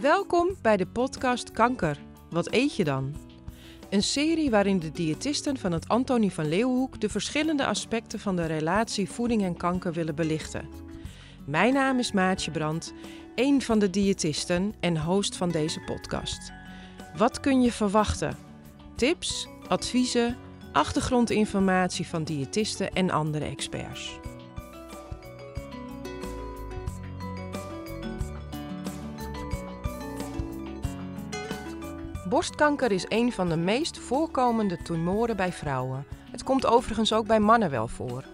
Welkom bij de podcast Kanker. Wat eet je dan? Een serie waarin de diëtisten van het Antonie van Leeuwenhoek de verschillende aspecten van de relatie voeding en kanker willen belichten. Mijn naam is Maatje Brand, een van de diëtisten en host van deze podcast. Wat kun je verwachten? Tips, adviezen, achtergrondinformatie van diëtisten en andere experts. Borstkanker is een van de meest voorkomende tumoren bij vrouwen. Het komt overigens ook bij mannen wel voor.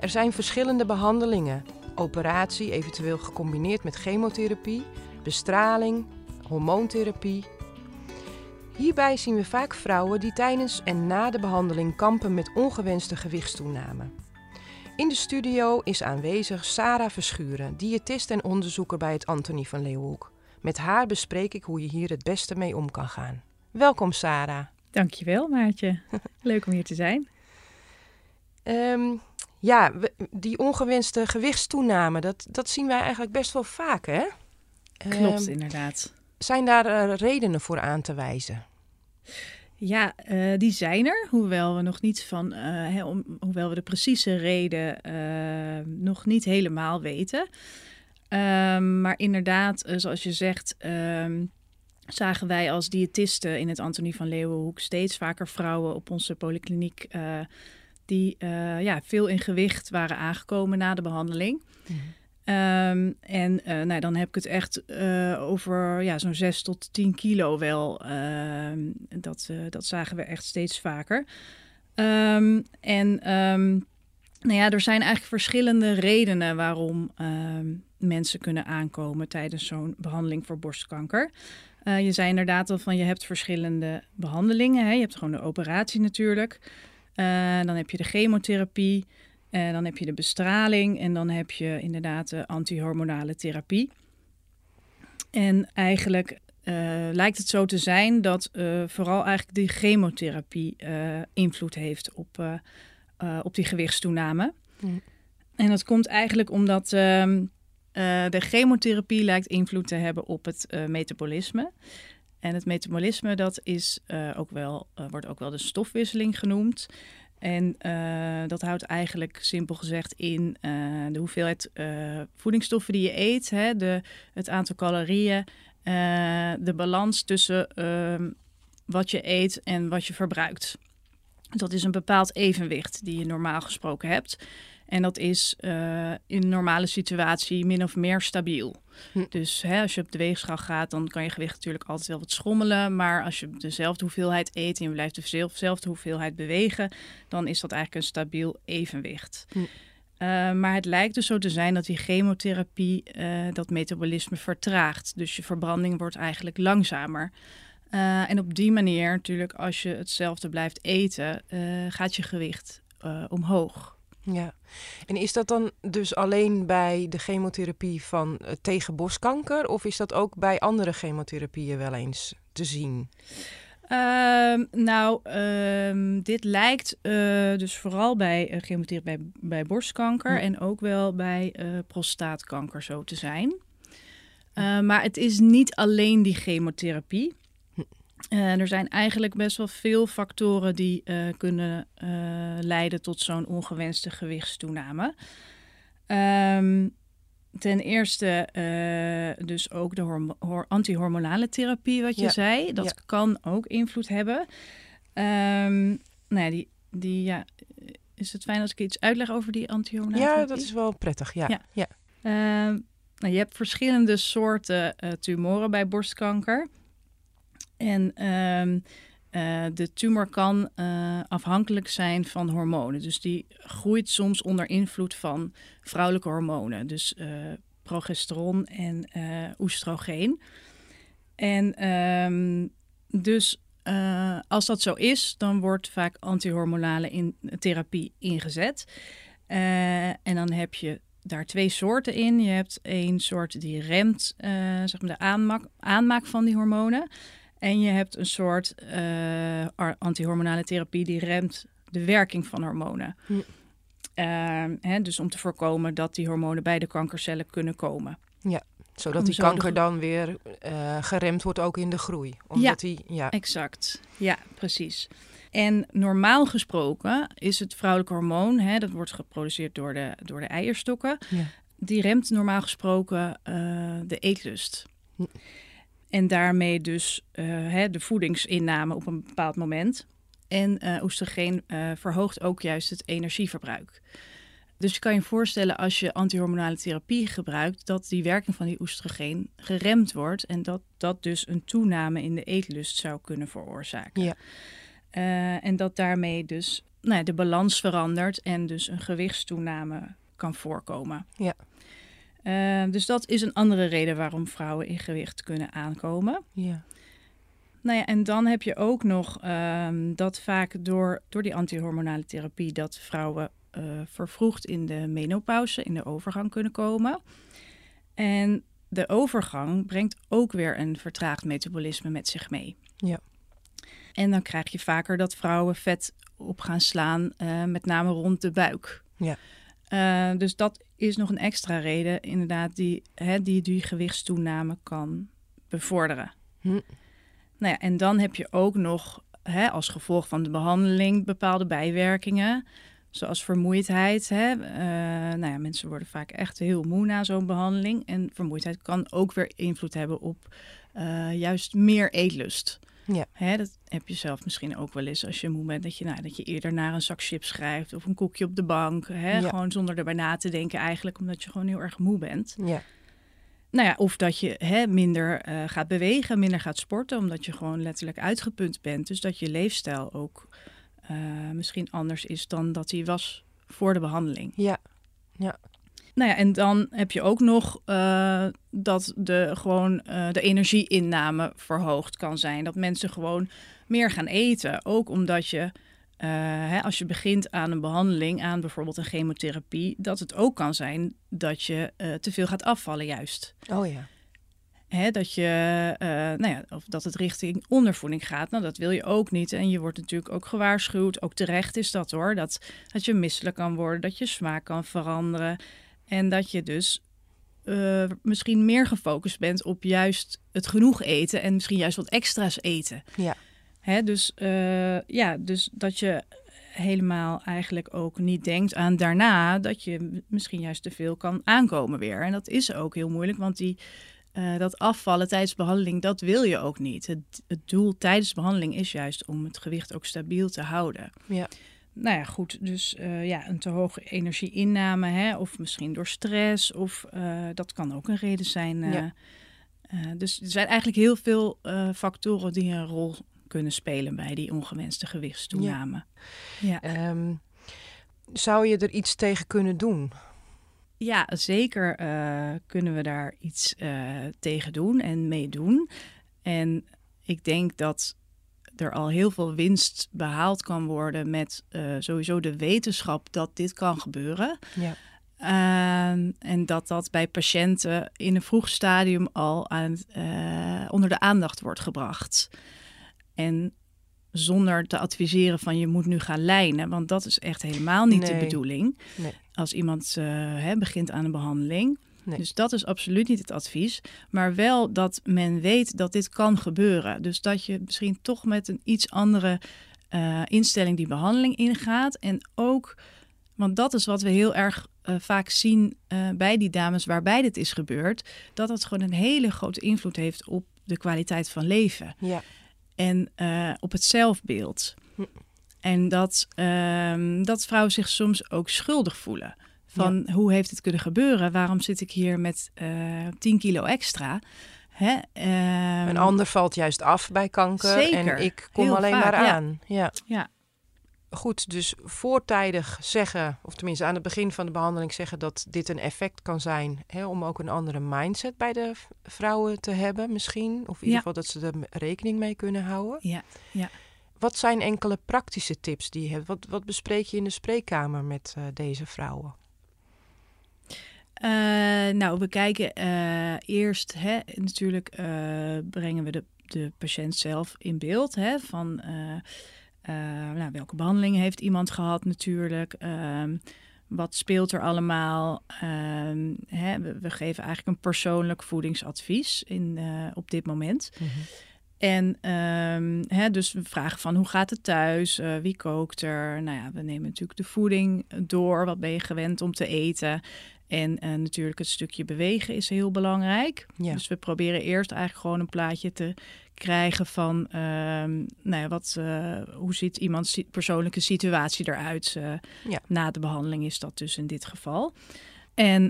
Er zijn verschillende behandelingen: operatie, eventueel gecombineerd met chemotherapie, bestraling, hormoontherapie. Hierbij zien we vaak vrouwen die tijdens en na de behandeling kampen met ongewenste gewichtstoename. In de studio is aanwezig Sarah Verschuren, diëtist en onderzoeker bij het Antonie van Leeuwenhoek. Met haar bespreek ik hoe je hier het beste mee om kan gaan. Welkom Sarah. Dankjewel Maartje. Leuk om hier te zijn. Um, ja, die ongewenste gewichtstoename, dat, dat zien wij eigenlijk best wel vaak hè? Klopt, um, inderdaad. Zijn daar uh, redenen voor aan te wijzen? Ja, uh, die zijn er, hoewel we nog niet van, uh, om, hoewel we de precieze reden nog niet helemaal weten. Um, maar inderdaad, uh, zoals je zegt, um, zagen wij als diëtisten in het Antonie van Leeuwenhoek steeds vaker vrouwen op onze polykliniek uh, die uh, ja, veel in gewicht waren aangekomen na de behandeling. Mm. Um, en nou, dan heb ik het echt over ja, zo'n 6 tot 10 kilo wel. dat, dat zagen we echt steeds vaker. en nou ja, er zijn eigenlijk verschillende redenen waarom mensen kunnen aankomen tijdens zo'n behandeling voor borstkanker. Uh, je zei inderdaad al van je hebt verschillende behandelingen. Hè? Je hebt gewoon de operatie natuurlijk. Uh, dan heb je de chemotherapie. Uh, dan heb je de bestraling. En dan heb je inderdaad de antihormonale therapie. En eigenlijk lijkt het zo te zijn dat vooral eigenlijk die chemotherapie invloed heeft op, op die gewichtstoename. Mm. En dat komt eigenlijk omdat uh, de chemotherapie lijkt invloed te hebben op het uh, metabolisme. En het metabolisme dat is, ook wel, wordt ook wel de stofwisseling genoemd. En dat houdt eigenlijk simpel gezegd in de hoeveelheid voedingsstoffen die je eet, hè, de, het aantal calorieën, de balans tussen ehm, wat je eet en wat je verbruikt. Dat is een bepaald evenwicht die je normaal gesproken hebt. En dat is uh, in een normale situatie min of meer stabiel. Hm. Dus hè, als je op de weegschaal gaat, dan kan je gewicht natuurlijk altijd wel wat schommelen. Maar als je dezelfde hoeveelheid eet en je blijft dezelfde hoeveelheid bewegen, dan is dat eigenlijk een stabiel evenwicht. Hm. Uh, maar het lijkt dus zo te zijn dat die chemotherapie uh, dat metabolisme vertraagt. Dus je verbranding wordt eigenlijk langzamer. Uh, en op die manier, natuurlijk, als je hetzelfde blijft eten, gaat je gewicht omhoog. Ja, en is dat dan dus alleen bij de chemotherapie van tegen borstkanker of is dat ook bij andere chemotherapieën wel eens te zien? Uh, nou, uh, dit lijkt uh, dus vooral bij uh, chemotherapie bij, bij borstkanker en ook wel bij prostaatkanker zo te zijn. maar het is niet alleen die chemotherapie. Uh, er zijn eigenlijk best wel veel factoren die uh, kunnen uh, leiden tot zo'n ongewenste gewichtstoename. Um, ten eerste dus ook de antihormonale therapie, wat je ja. zei. Dat ja. kan ook invloed hebben. Um, nou ja, die, die, ja, is het fijn als ik iets uitleg over die antihormonale Ja, therapie? dat is wel prettig, ja. ja. ja. Uh, nou, je hebt verschillende soorten tumoren bij borstkanker. En um, uh, de tumor kan uh, afhankelijk zijn van hormonen. Dus die groeit soms onder invloed van vrouwelijke hormonen. Dus uh, progesteron en oestrogeen. En um, dus als dat zo is, dan wordt vaak antihormonale in therapie ingezet. en dan heb je daar twee soorten in. Je hebt één soort die remt zeg maar de aanmaak, aanmaak van die hormonen. En je hebt een soort uh, antihormonale therapie die remt de werking van hormonen. Hm. Uh, hè, dus om te voorkomen dat die hormonen bij de kankercellen kunnen komen. Ja, Zodat Om die zo kanker dan weer eh, geremd wordt ook in de groei. Omdat die, ja, Exact, ja, precies. En normaal gesproken is het vrouwelijke hormoon, hè, dat wordt geproduceerd door de, door de eierstokken, Ja. die remt normaal gesproken eh, de eetlust. Hm. En daarmee dus eh, hè, de voedingsinname op een bepaald moment. En eh oestrogeen eh, verhoogt ook juist het energieverbruik. Dus je kan je voorstellen als je antihormonale therapie gebruikt, dat die werking van die oestrogeen geremd wordt en dat dat dus een toename in de eetlust zou kunnen veroorzaken. Ja. En dat daarmee dus nou ja, de balans verandert en dus een gewichtstoename kan voorkomen. Ja. Eh, dus dat is een andere reden waarom vrouwen in gewicht kunnen aankomen. ja. Nou ja, en dan heb je ook nog ehm, dat vaak door, door die antihormonale therapie dat vrouwen eh, vervroegd in de menopauze, in de overgang kunnen komen. En de overgang brengt ook weer een vertraagd metabolisme met zich mee. Ja. En dan krijg je vaker dat vrouwen vet op gaan slaan, eh, met name rond de buik. Ja. Dus dat is nog een extra reden, inderdaad, die, hè, die die gewichtstoename kan bevorderen. Hm. Nou ja, en dan heb je ook nog hè, als gevolg van de behandeling bepaalde bijwerkingen. Zoals vermoeidheid. Hè. Eh, nou ja, mensen worden vaak echt heel moe na zo'n behandeling. En vermoeidheid kan ook weer invloed hebben op eh, juist meer eetlust. Ja. Hè, dat heb je zelf misschien ook wel eens als je moe bent. Dat je, nou, dat je eerder naar een zak chips grijpt of een koekje op de bank. Hè, Ja. Gewoon zonder erbij na te denken eigenlijk. Omdat je gewoon heel erg moe bent. ja. Nou ja, of dat je hè, minder eh, gaat bewegen, minder gaat sporten, omdat je gewoon letterlijk uitgeput bent. Dus dat je leefstijl ook eh, misschien anders is dan dat die was voor de behandeling. ja. Nou ja, en dan heb je ook nog eh, dat de, gewoon, eh, de energieinname verhoogd kan zijn. Dat mensen gewoon meer gaan eten. Ook omdat je, eh, hè, als je begint aan een behandeling, aan bijvoorbeeld een chemotherapie, dat het ook kan zijn dat je te veel gaat afvallen juist. Oh ja. Hè, dat je, nou ja, of dat het richting ondervoeding gaat. Nou, dat wil je ook niet. En je wordt natuurlijk ook gewaarschuwd. Ook terecht is dat hoor. Dat, dat je misselijk kan worden, dat je smaak kan veranderen. En dat je dus eh, misschien meer gefocust bent op juist het genoeg eten. En misschien juist wat extra's eten. Ja. Hè, dus, eh, ja, dus dat je helemaal eigenlijk ook niet denkt aan daarna dat je misschien juist te veel kan aankomen weer. En dat is ook heel moeilijk, want die, eh, dat afvallen tijdens behandeling, dat wil je ook niet. Het, het doel tijdens behandeling is juist om het gewicht ook stabiel te houden. Ja. Nou ja, goed. Dus eh, ja, een te hoge energieinname, hè, of misschien door stress, of eh, dat kan ook een reden zijn. eh. Ja. Dus er zijn eigenlijk heel veel factoren die een rol kunnen spelen bij die ongewenste gewichtstoename. Ja, ja. Ehm, zou je er iets tegen kunnen doen? zeker eh, kunnen we daar iets tegen doen en mee doen. En ik denk dat er al heel veel winst behaald kan worden met eh, sowieso de wetenschap dat dit kan gebeuren. Ja. Ehm, en dat dat bij patiënten in een vroeg stadium al aan, eh, onder de aandacht wordt gebracht. En zonder te adviseren van je moet nu gaan lijnen, want dat is echt helemaal niet de bedoeling. Nee. Als iemand eh, hè, begint aan een behandeling. Nee. Dus dat is absoluut niet het advies. Maar wel dat men weet dat dit kan gebeuren. Dus dat je misschien toch met een iets andere eh, instelling die behandeling ingaat. En ook, want dat is wat we heel erg eh, vaak zien eh, bij die dames waarbij dit is gebeurd. Dat het gewoon een hele grote invloed heeft op de kwaliteit van leven Ja. en op het zelfbeeld. Hm. En dat, ehm, dat vrouwen zich soms ook schuldig voelen. Van hoe heeft het kunnen gebeuren? Waarom zit ik hier met eh 10 kilo extra? Hè? ehm, Een ander valt juist af bij kanker Zeker. en ik kom alleen vaak, maar aan. Ja. Ja. Goed, dus voortijdig zeggen, of tenminste aan het begin van de behandeling zeggen dat dit een effect kan zijn, hè, om ook een andere mindset bij de vrouwen te hebben misschien, of in ieder geval dat ze er rekening mee kunnen houden. Ja, ja. Wat zijn enkele praktische tips die je hebt? Wat, wat bespreek je in de spreekkamer met eh, deze vrouwen? Eh, nou, we kijken eh, eerst, hè, natuurlijk eh, brengen we de, de patiënt zelf in beeld. Hè, van nou, welke behandeling heeft iemand gehad natuurlijk. Ehm, wat speelt er allemaal? Ehm, hè, we, we, geven eigenlijk een persoonlijk voedingsadvies in, op dit moment. Mm -hmm. En um, hè, dus we vragen van hoe gaat het thuis? Uh, wie kookt er? Nou ja, we nemen natuurlijk de voeding door. Wat ben je gewend om te eten? En uh, natuurlijk het stukje bewegen is heel belangrijk. Ja. Dus we proberen eerst eigenlijk gewoon een plaatje te krijgen van uh, nou ja, wat, uh, hoe ziet iemands persoonlijke situatie eruit. Ja. Na de behandeling is dat dus in dit geval. En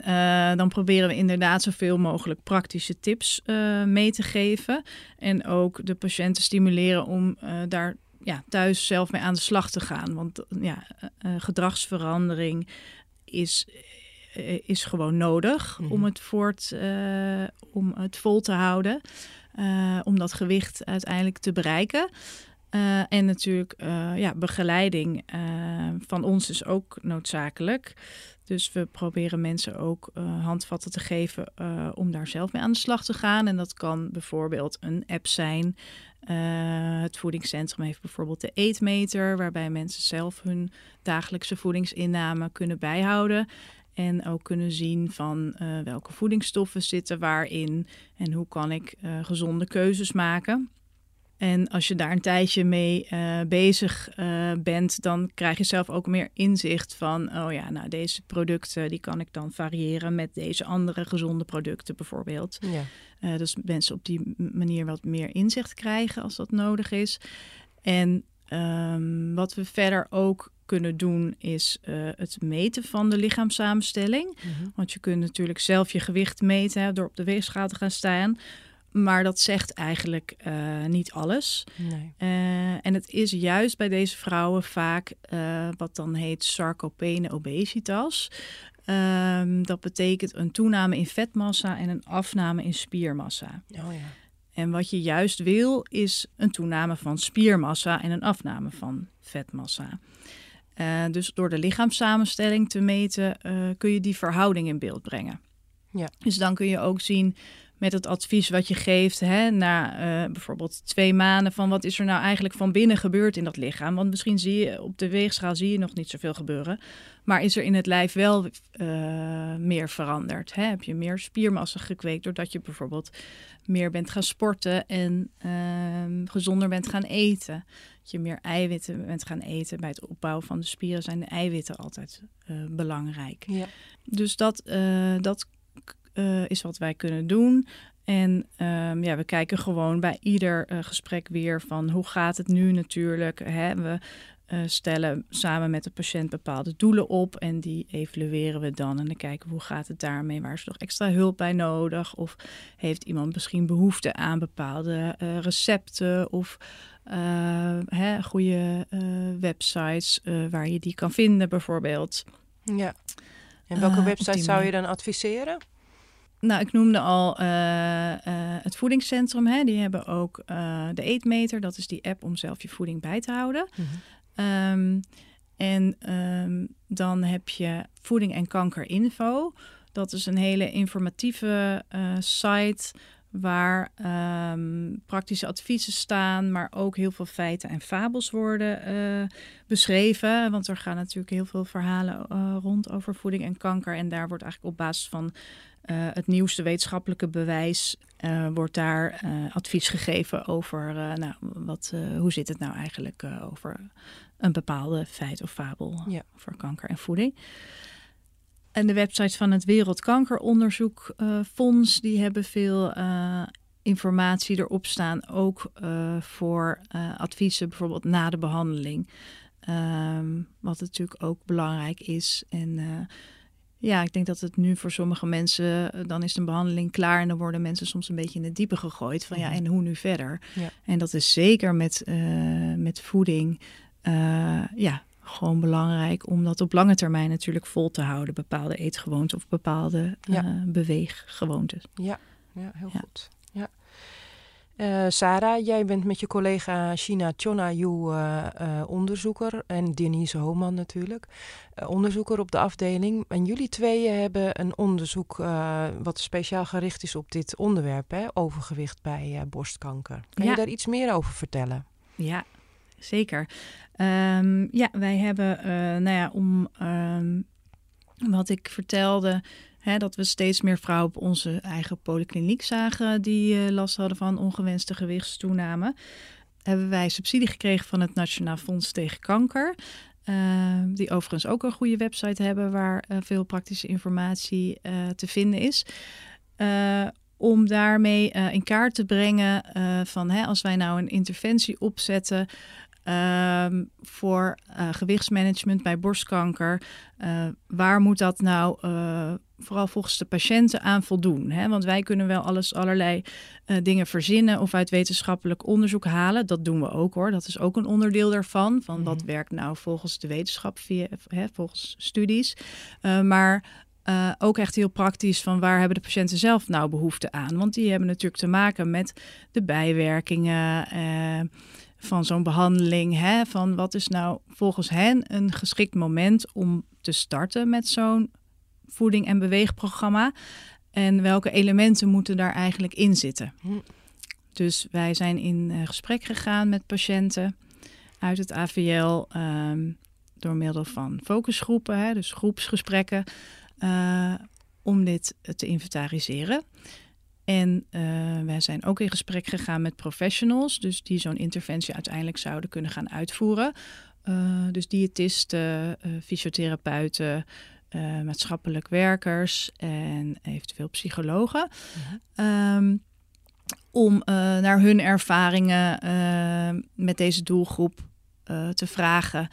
dan proberen we inderdaad zoveel mogelijk praktische tips mee te geven. En ook de patiënten stimuleren om daar ja, thuis zelf mee aan de slag te gaan. Want ja, gedragsverandering is is gewoon nodig mm -hmm. om, het voort, uh, om het vol te houden. Uh, om dat gewicht uiteindelijk te bereiken. Uh, en natuurlijk, ja, begeleiding van ons is ook noodzakelijk. Dus we proberen mensen ook handvatten te geven om daar zelf mee aan de slag te gaan. En dat kan bijvoorbeeld een app zijn. het voedingscentrum heeft bijvoorbeeld de eetmeter, waarbij mensen zelf hun dagelijkse voedingsinname kunnen bijhouden. En ook kunnen zien van uh, welke voedingsstoffen zitten waarin en hoe kan ik uh, gezonde keuzes maken. En als je daar een tijdje mee uh, bezig bent, dan krijg je zelf ook meer inzicht van, oh ja, nou deze producten die kan ik dan variëren met deze andere gezonde producten bijvoorbeeld. Ja. dus mensen op die manier wat meer inzicht krijgen als dat nodig is. En um, wat we verder ook kunnen doen is uh, het meten van de lichaamssamenstelling. Mm -hmm. Want je kunt natuurlijk zelf je gewicht meten hè, door op de weegschaal te gaan staan. Maar dat zegt eigenlijk uh, niet alles. Nee. Uh, en het is juist bij deze vrouwen vaak wat dan heet sarcopene obesitas. Um, dat betekent een toename in vetmassa en een afname in spiermassa. Oh ja. En wat je juist wil, is een toename van spiermassa en een afname van vetmassa. Uh, dus door de lichaamssamenstelling te meten, uh, kun je die verhouding in beeld brengen. Ja. Dus dan kun je ook zien met het advies wat je geeft hè, na uh, bijvoorbeeld twee maanden van wat is er nou eigenlijk van binnen gebeurd in dat lichaam. Want misschien zie je op de weegschaal zie je nog niet zoveel gebeuren. Maar is er in het lijf wel uh, meer veranderd? Hè? Heb je meer spiermassa gekweekt doordat je bijvoorbeeld meer bent gaan sporten en uh, gezonder bent gaan eten? Dat je meer eiwitten bent gaan eten. Bij het opbouwen van de spieren zijn de eiwitten altijd uh, belangrijk. Ja. Dus dat, dat uh, is wat wij kunnen doen. En um, ja, we kijken gewoon bij ieder uh, gesprek weer van hoe gaat het nu natuurlijk. Hè? We uh, stellen samen met de patiënt bepaalde doelen op en die evalueren we dan. En dan kijken we hoe gaat het daarmee, waar is nog extra hulp bij nodig? Of heeft iemand misschien behoefte aan bepaalde recepten of hè, goede websites waar je die kan vinden bijvoorbeeld. Ja. En welke website zou je dan adviseren? Nou, ik noemde al uh, uh, het voedingscentrum. Hè. Die hebben ook uh, de eetmeter. Dat is die app om zelf je voeding bij te houden. Mm -hmm. Um, en um, dan heb je voeding en kanker info. Dat is een hele informatieve site waar um, praktische adviezen staan, maar ook heel veel feiten en fabels worden uh, beschreven. Want er gaan natuurlijk heel veel verhalen uh, rond over voeding en kanker. En daar wordt eigenlijk op basis van het nieuwste wetenschappelijke bewijs wordt daar advies gegeven over nou, wat, hoe zit het nou eigenlijk over een bepaalde feit of fabel ja. over kanker en voeding. En de websites van het Wereldkankeronderzoekfonds, die hebben veel informatie erop staan. Ook voor adviezen bijvoorbeeld na de behandeling. Um, wat natuurlijk ook belangrijk is. En ja, ik denk dat het nu voor sommige mensen, dan is een behandeling klaar en dan worden mensen soms een beetje in het diepe gegooid van ja, mhm. en hoe nu verder? Ja. En dat is zeker met, met voeding, ja, gewoon belangrijk om dat op lange termijn natuurlijk vol te houden. Bepaalde eetgewoonten of bepaalde ja. uh, beweeggewoontes. Ja, ja heel ja. goed. Uh, Sarah, jij bent met je collega China Chonayu uh, uh, onderzoeker en Denise Homan natuurlijk, onderzoeker op de afdeling. En jullie tweeën hebben een onderzoek wat speciaal gericht is op dit onderwerp, hè? overgewicht bij borstkanker. Kan ja. je daar iets meer over vertellen? Ja, zeker. Um, ja, wij hebben, nou ja, om um, wat ik vertelde, hè, dat we steeds meer vrouwen op onze eigen polykliniek zagen die uh, last hadden van ongewenste gewichtstoename, hebben wij subsidie gekregen van het Nationaal Fonds tegen Kanker. Uh, die overigens ook een goede website hebben waar uh, veel praktische informatie te vinden is om daarmee in kaart te brengen van hè, als wij nou een interventie opzetten Um, voor uh, gewichtsmanagement bij borstkanker. Uh, waar moet dat nou uh, vooral volgens de patiënten aan voldoen? Hè? Want wij kunnen wel alles, allerlei dingen verzinnen of uit wetenschappelijk onderzoek halen. Dat doen we ook hoor. Dat is ook een onderdeel daarvan. Van wat mhm. werkt nou volgens de wetenschap, via, hè, volgens studies. maar uh, ook echt heel praktisch van waar hebben de patiënten zelf nou behoefte aan? Want die hebben natuurlijk te maken met de bijwerkingen. Uh, van zo'n behandeling. Hè? Van wat is nou volgens hen een geschikt moment om te starten met zo'n voeding- en beweegprogramma? En welke elementen moeten daar eigenlijk in zitten? Hm. Dus wij zijn in uh, gesprek gegaan met patiënten uit het AVL um, door middel van focusgroepen, hè, dus groepsgesprekken, uh, om dit te inventariseren. En uh, wij zijn ook in gesprek gegaan met professionals, dus die zo'n interventie uiteindelijk zouden kunnen gaan uitvoeren. Uh, dus diëtisten, uh, fysiotherapeuten, maatschappelijk werkers en eventueel psychologen. um, om naar hun ervaringen met deze doelgroep te vragen.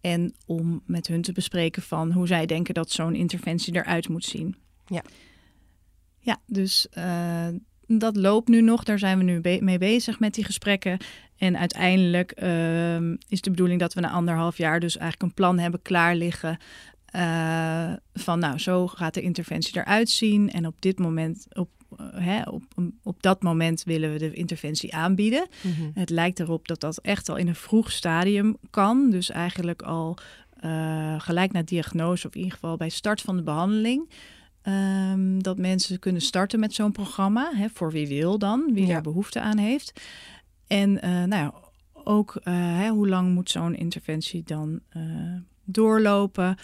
En om met hun te bespreken van hoe zij denken dat zo'n interventie eruit moet zien. Ja. Ja, dus uh, dat loopt nu nog. Daar zijn we nu be mee bezig met die gesprekken. En uiteindelijk uh, is de bedoeling dat we na anderhalf jaar dus eigenlijk een plan hebben klaar liggen. Uh, van nou, zo gaat de interventie eruit zien. En op dit moment, op, hè, op, op dat moment willen we de interventie aanbieden. Mm -hmm. Het lijkt erop dat dat echt al in een vroeg stadium kan. Dus eigenlijk al gelijk na diagnose, of in ieder geval bij start van de behandeling. Um, dat mensen kunnen starten met zo'n programma. Hè, voor wie wil dan, wie ja. daar behoefte aan heeft. En uh, nou ja, ook uh, hè, hoe lang moet zo'n interventie dan uh, doorlopen?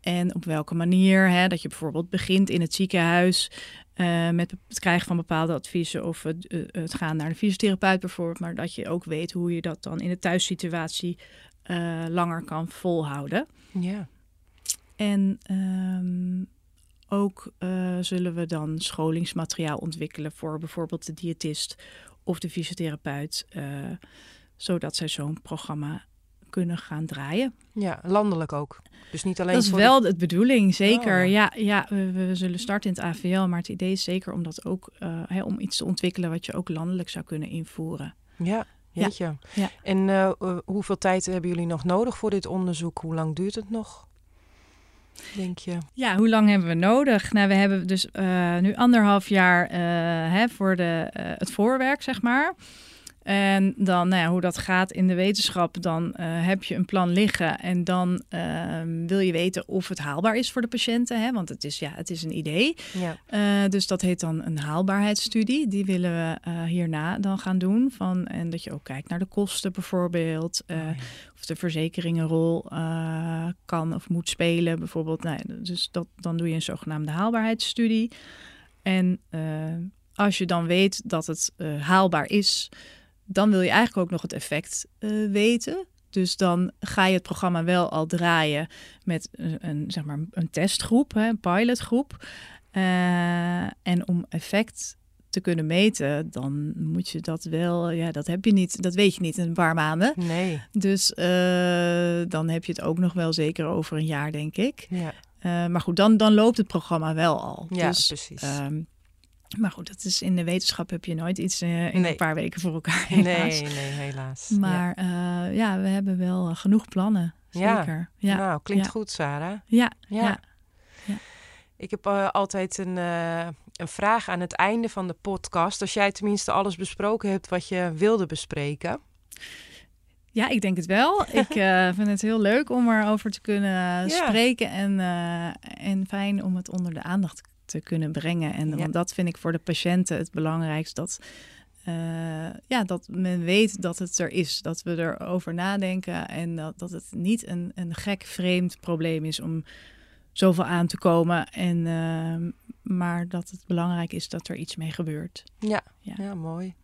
En op welke manier? Hè, dat je bijvoorbeeld begint in het ziekenhuis met het krijgen van bepaalde adviezen of het, het, gaan naar de fysiotherapeut bijvoorbeeld. Maar dat je ook weet hoe je dat dan in de thuissituatie langer kan volhouden. Ja. En um, ook uh, zullen we dan scholingsmateriaal ontwikkelen voor bijvoorbeeld de diëtist of de fysiotherapeut, uh, zodat zij zo'n programma kunnen gaan draaien. Ja, landelijk ook. Dus niet alleen. Dat is wel de bedoeling, zeker. Oh. Ja, ja we, we, zullen starten in het AVL, maar het idee is zeker om dat ook uh, hè, om iets te ontwikkelen wat je ook landelijk zou kunnen invoeren. Ja, jeetje. Ja. ja. En hoeveel tijd hebben jullie nog nodig voor dit onderzoek? Hoe lang duurt het nog? Denk je? Ja, hoe lang hebben we nodig? Nou, we hebben dus uh, nu anderhalf jaar uh, hè, voor de, uh, het voorwerk, zeg maar. En dan, nou ja, hoe dat gaat in de wetenschap, dan heb je een plan liggen en dan ehm, wil je weten of het haalbaar is voor de patiënten. Hè? Want het is, ja, het is een idee. Ja. dus dat heet dan een haalbaarheidsstudie. Die willen we hierna dan gaan doen. Van, en dat je ook kijkt naar de kosten bijvoorbeeld. Oh, ja of de verzekering een rol kan of moet spelen, bijvoorbeeld. Nou, dus dat, dan doe je een zogenaamde haalbaarheidsstudie. En als je dan weet dat het haalbaar is, dan wil je eigenlijk ook nog het effect weten. Dus dan ga je het programma wel al draaien met een, zeg maar, een testgroep, hè, een pilotgroep. en om effect te kunnen meten, dan moet je dat wel, ja, dat heb je niet, dat weet je niet in een paar maanden. Nee. Dus uh, dan heb je het ook nog wel zeker over een jaar, denk ik. Ja. Uh, maar goed, dan, dan loopt het programma wel al. Ja, dus, precies. Um, maar goed, dat is in de wetenschap heb je nooit iets uh, in nee. een paar weken voor elkaar. Helaas. Nee, nee, helaas. Maar ja, ja we hebben wel genoeg plannen. Zeker. Ja, ja. nou, klinkt goed, Sarah. Ja, ja. Ik heb uh, altijd een, een vraag aan het einde van de podcast. Als jij tenminste alles besproken hebt wat je wilde bespreken. Ja, ik denk het wel. ik uh, vind het heel leuk om erover te kunnen ja. spreken. En, en fijn om het onder de aandacht te kunnen brengen. En ja. want dat vind ik voor de patiënten het belangrijkste. Dat, ja, dat men weet dat het er is. Dat we erover nadenken. En dat, dat het niet een, een gek vreemd probleem is om zoveel aan te komen. En, ehm, maar dat het belangrijk is dat er iets mee gebeurt. Ja, ja. ja mooi.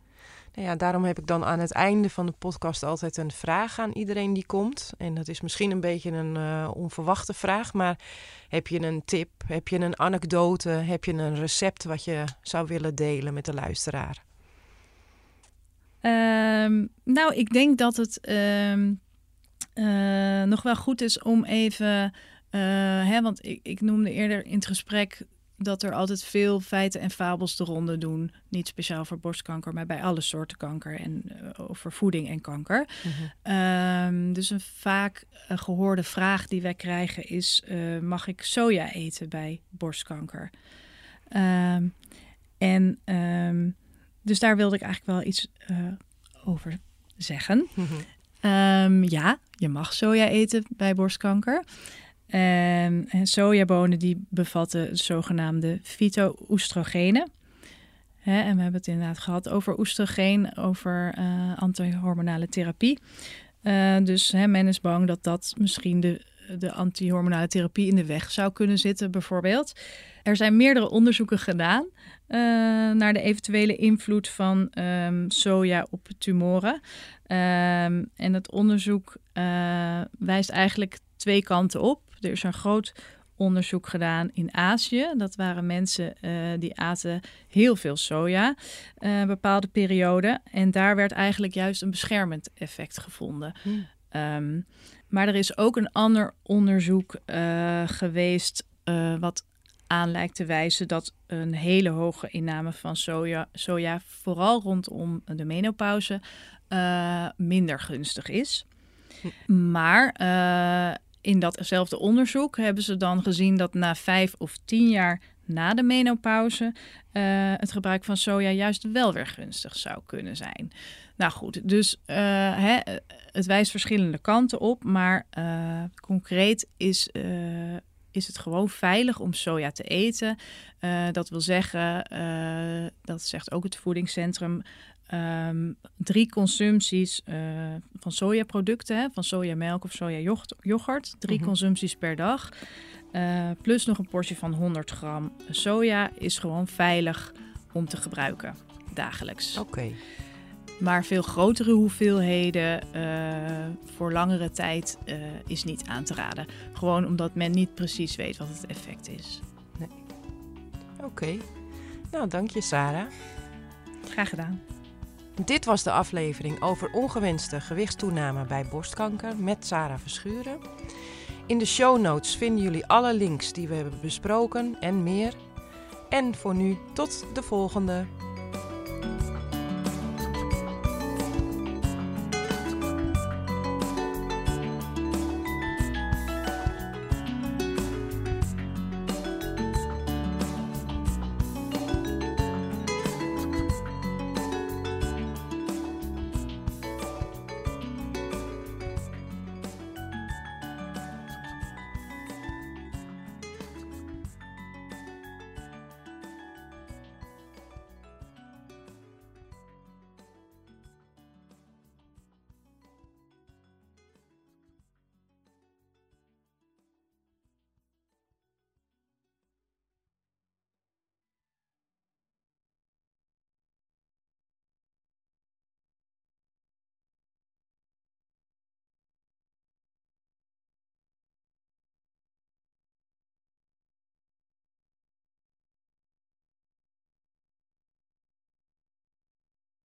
Nou ja, daarom heb ik dan aan het einde van de podcast altijd een vraag aan iedereen die komt. En dat is misschien een beetje een uh, onverwachte vraag, maar heb je een tip, heb je een anekdote, heb je een recept wat je zou willen delen met de luisteraar? Um, nou, ik denk dat het um, uh, nog wel goed is om even, uh, hè, want ik, ik noemde eerder in het gesprek dat er altijd veel feiten en fabels de ronde doen. Niet speciaal voor borstkanker, maar bij alle soorten kanker en uh, over voeding en kanker. Mm -hmm. dus een vaak uh, gehoorde vraag die wij krijgen is: uh, mag ik soja eten bij borstkanker? Um, en um, dus daar wilde ik eigenlijk wel iets over zeggen. -hmm. ja, je mag soja eten bij borstkanker. En sojabonen die bevatten zogenaamde fyto-oestrogenen. en we hebben het inderdaad gehad over oestrogeen, over uh, antihormonale therapie. Uh, dus hè, men is bang dat dat misschien de, de antihormonale therapie in de weg zou kunnen zitten, bijvoorbeeld. Er zijn meerdere onderzoeken gedaan uh, naar de eventuele invloed van um, soja op tumoren. Um, en het onderzoek wijst eigenlijk twee kanten op. Er is een groot onderzoek gedaan in Azië. Dat waren mensen uh, die aten heel veel soja uh, een bepaalde periode. En daar werd eigenlijk juist een beschermend effect gevonden. Hmm. Um, maar er is ook een ander onderzoek uh, geweest wat aan lijkt te wijzen dat een hele hoge inname van soja, soja vooral rondom de menopauze, minder gunstig is. Hm. Maar in datzelfde onderzoek hebben ze dan gezien dat na vijf of tien jaar na de menopauze uh, het gebruik van soja juist wel weer gunstig zou kunnen zijn. Nou goed, dus uh, hè, het wijst verschillende kanten op, maar uh, concreet is, is het gewoon veilig om soja te eten. dat wil zeggen, dat zegt ook het voedingscentrum, Um, drie consumpties uh, van sojaproducten, hè, van sojamelk of sojayoghurt. Drie mm -hmm. consumpties per dag. Uh, plus nog een portie van 100 gram soja is gewoon veilig om te gebruiken dagelijks. Oké. Okay. Maar veel grotere hoeveelheden uh, voor langere tijd is niet aan te raden. Gewoon omdat men niet precies weet wat het effect is. Nee. Oké. Okay. Nou, dank je Sarah. Graag gedaan. Dit was de aflevering over ongewenste gewichtstoename bij borstkanker met Sarah Verschuren. In de show notes vinden jullie alle links die we hebben besproken en meer. En voor nu tot de volgende.